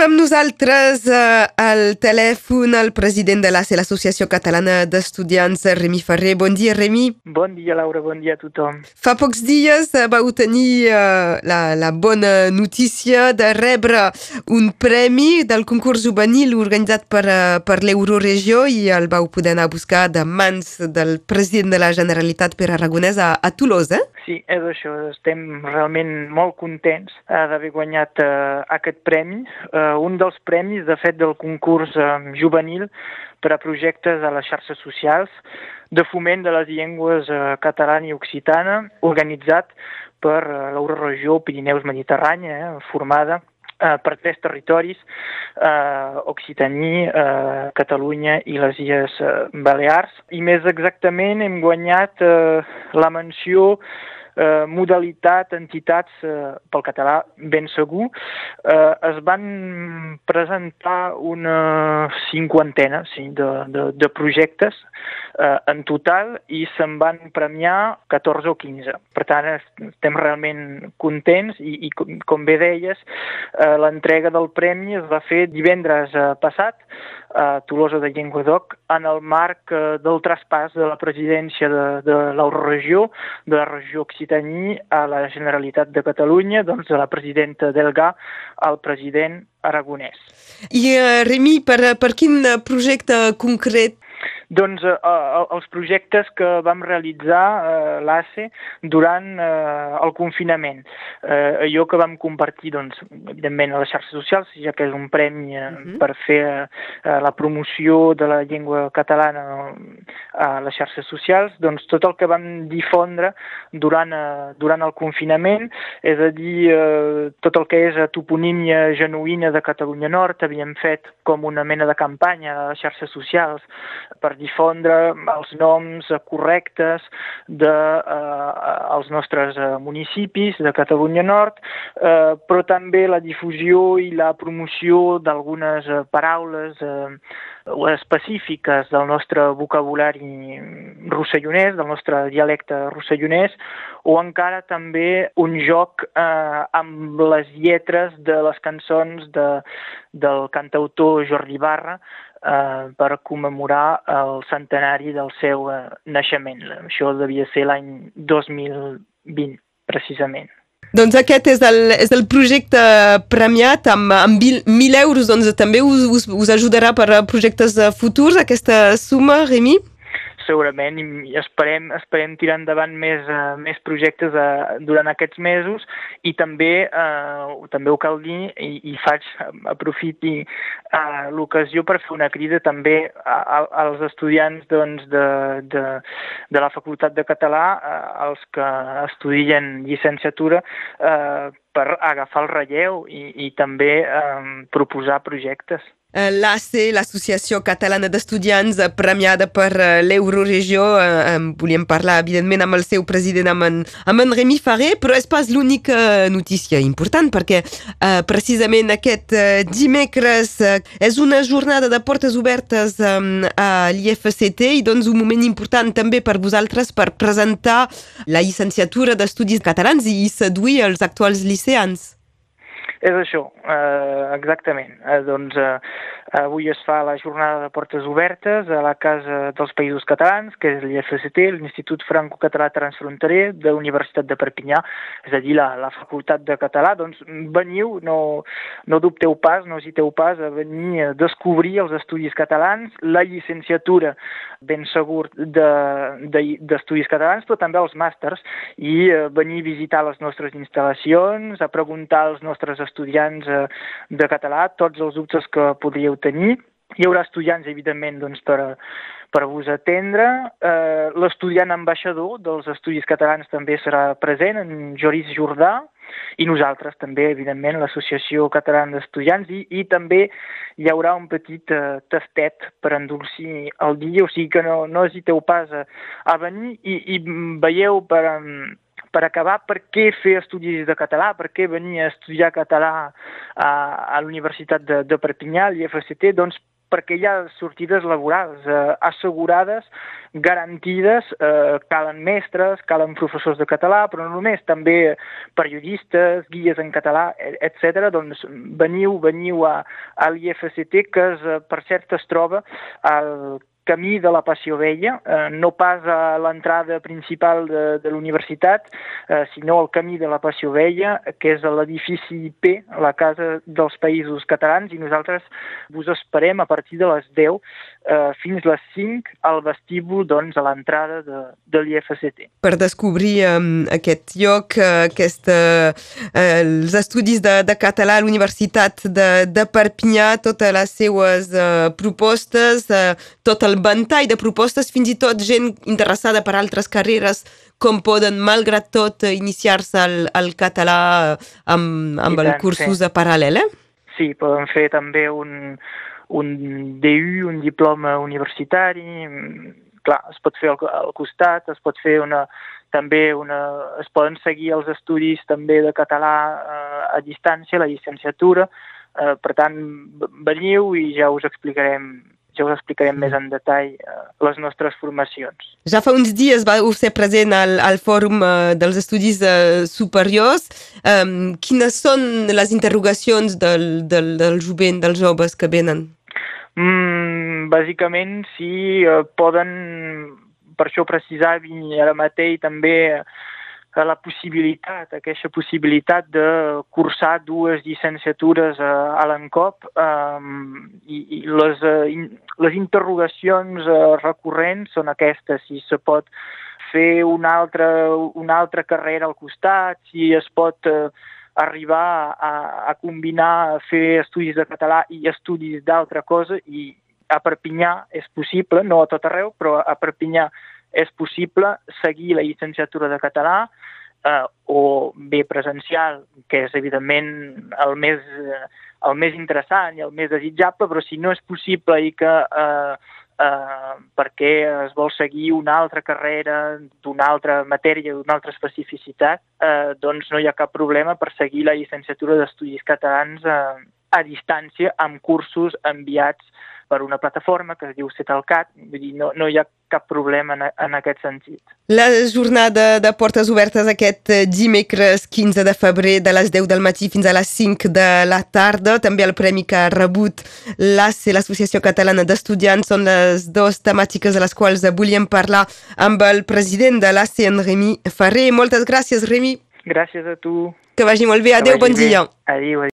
Tenim amb nosaltres eh, al telèfon el president de l'ACE, l'Associació Catalana d'Estudiants, Remi Ferrer. Bon dia, Remi. Bon dia, Laura, bon dia a tothom. Fa pocs dies eh, vau tenir uh, la, la bona notícia de rebre un premi del concurs juvenil organitzat per, uh, per l'Euroregió i el vau poder anar a buscar de mans del president de la Generalitat, Pere Aragonès, a, a Tolosa, eh? Sí, és això. Estem realment molt contents d'haver guanyat uh, aquest premi. Uh, un dels premis, de fet, del concurs uh, juvenil per a projectes a les xarxes socials de foment de les llengües uh, catalana i occitana, organitzat per uh, l'Euroregió Pirineus-Mediterrània, eh, formada eh, per tres territoris, eh, Occitaní, eh, Catalunya i les Illes eh, Balears. I més exactament hem guanyat eh, la menció eh, modalitat, entitats eh, pel català ben segur, eh, es van presentar una cinquantena sí, de, de, de projectes eh, en total i se'n van premiar 14 o 15. Per tant, estem realment contents i, i com, bé deies, eh, l'entrega del premi es va fer divendres eh, passat a Tolosa de Llenguadoc en el marc eh, del traspàs de la presidència de, de l'Euroregió, de la regió Occitaní a la Generalitat de Catalunya, doncs de la presidenta Delgà al president aragonès. I, uh, Remi, per, per quin projecte concret doncs eh, eh, els projectes que vam realitzar eh, l'ACE durant eh, el confinament. Eh, allò que vam compartir, doncs, evidentment, a les xarxes socials, ja que és un premi eh, uh mhm. -huh. per fer eh, la promoció de la llengua catalana a les xarxes socials, doncs tot el que vam difondre durant, eh, durant el confinament, és a dir, eh, tot el que és toponímia genuïna de Catalunya Nord, havíem fet com una mena de campanya a les xarxes socials per difondre els noms correctes de eh, els nostres eh, municipis de Catalunya Nord, eh, però també la difusió i la promoció d'algunes eh, paraules eh, específiques del nostre vocabulari rossellonès, del nostre dialecte rossellonès, o encara també un joc eh, amb les lletres de les cançons de, del cantautor Jordi Barra, eh, per commemorar el centenari del seu eh, naixement. Això devia ser l'any 2020, precisament. Doncs aquest és el, és el projecte premiat amb, amb 1.000 euros, doncs també us, us, us ajudarà per a projectes futurs aquesta suma, Remi? Segurament i esperem, esperem tirar endavant més, uh, més projectes uh, durant aquests mesos i també, uh, també ho cal dir i, i faig, aprofiti uh, l'ocasió per fer una crida també a, a, als estudiants doncs, de, de, de la Facultat de Català, uh, els que estudien llicenciatura, uh, per agafar el relleu i, i també um, proposar projectes. Eh, L'ACE, l'Associació Catalana d'Estudiants, eh, premiada per eh, l'Euroregió. Volíem parlar, evidentment, amb el seu president, amb en, amb en Remi Faré, però és pas l'única notícia important, perquè precisament aquest dimecres és una jornada de portes obertes a l'IFCT i doncs un moment important també per vosaltres per presentar la llicenciatura d'Estudis Catalans i seduir els actuals liceans. És això, eh, exactament. Eh, doncs eh, avui es fa la jornada de portes obertes a la Casa dels Països Catalans, que és l'IFCT, l'Institut Franco-Català Transfronterer de la Universitat de Perpinyà, és a dir, la, la Facultat de Català. Doncs veniu, no, no dubteu pas, no hesiteu pas a venir a descobrir els estudis catalans, la llicenciatura, ben segur, d'estudis de, de, catalans, però també els màsters, i eh, venir a visitar les nostres instal·lacions, a preguntar als nostres estudiants eh, de català tots els dubtes que podríeu tenir. Hi haurà estudiants, evidentment, doncs, per, per vos atendre. Eh, L'estudiant ambaixador dels estudis catalans també serà present, en Joris Jordà, i nosaltres també, evidentment, l'Associació Catalana d'Estudiants, i, i també hi haurà un petit eh, tastet per endolcir el dia, o sigui que no, no hesiteu pas a, a venir i, i veieu per, per acabar, per què fer estudis de català, per què venir a estudiar català a, a l'Universitat de, de Perpinyà, l'IFCT, doncs perquè hi ha sortides laborals eh, assegurades, garantides, eh, calen mestres, calen professors de català, però no només, també periodistes, guies en català, etc. Doncs veniu, veniu a, a l'IFCT, que es, eh, per cert es troba al camí de la Passió Vella, eh, no pas a l'entrada principal de, de l'universitat, eh, sinó al camí de la Passió Vella, que és l'edifici P, la Casa dels Països Catalans, i nosaltres vos esperem a partir de les 10 eh, fins les 5 al vestíbul, doncs, a l'entrada de, de l'IFCT. Per descobrir eh, aquest lloc, eh, aquest, eh, els estudis de, de català a l'Universitat de, de Perpinyà, totes les seues eh, propostes, eh, tot el ventall de propostes, fins i tot gent interessada per altres carreres com poden, malgrat tot, iniciar-se al, al català amb, amb el cursos sí. paral·lel, eh? Sí, poden fer també un, un DU, un diploma universitari, clar, es pot fer al, al costat, es pot fer una, també una, es poden seguir els estudis també de català eh, a distància, la llicenciatura, eh, per tant, veniu i ja us explicarem ja us explicarem més en detall eh, les nostres formacions. Ja fa uns dies vau ser present al, al Fòrum eh, dels Estudis eh, Superiors. Um, quines són les interrogacions del, del, del jovent, dels joves que venen? Mm, bàsicament, sí, eh, poden, per això precisar, ara mateix també la possibilitat, aquesta possibilitat de cursar dues llicenciatures a, a l'ENCOP um, i, i les, in, les interrogacions uh, recurrents són aquestes, si se pot fer una altra, una altra carrera al costat, si es pot uh, arribar a, a combinar, a fer estudis de català i estudis d'altra cosa i a Perpinyà és possible, no a tot arreu, però a Perpinyà és possible seguir la llicenciatura de català eh, o bé presencial, que és evidentment el més, eh, el més interessant i el més desitjable, però si no és possible i que eh, eh, perquè es vol seguir una altra carrera d'una altra matèria, d'una altra especificitat, eh, doncs no hi ha cap problema per seguir la llicenciatura d'Estudis Catalans eh, a distància amb cursos enviats per una plataforma que es diu Cetalcat, vull dir, no, no hi ha cap problema en, en aquest sentit. La jornada de portes obertes aquest eh, dimecres 15 de febrer de les 10 del matí fins a les 5 de la tarda. També el premi que ha rebut l'ACE, l'Associació Catalana d'Estudiants, són les dues temàtiques de les quals volíem parlar amb el president de l'ACE, en Remi Ferrer. Moltes gràcies, Remi. Gràcies a tu. Que vagi molt bé. Adéu, bon dia. Adéu.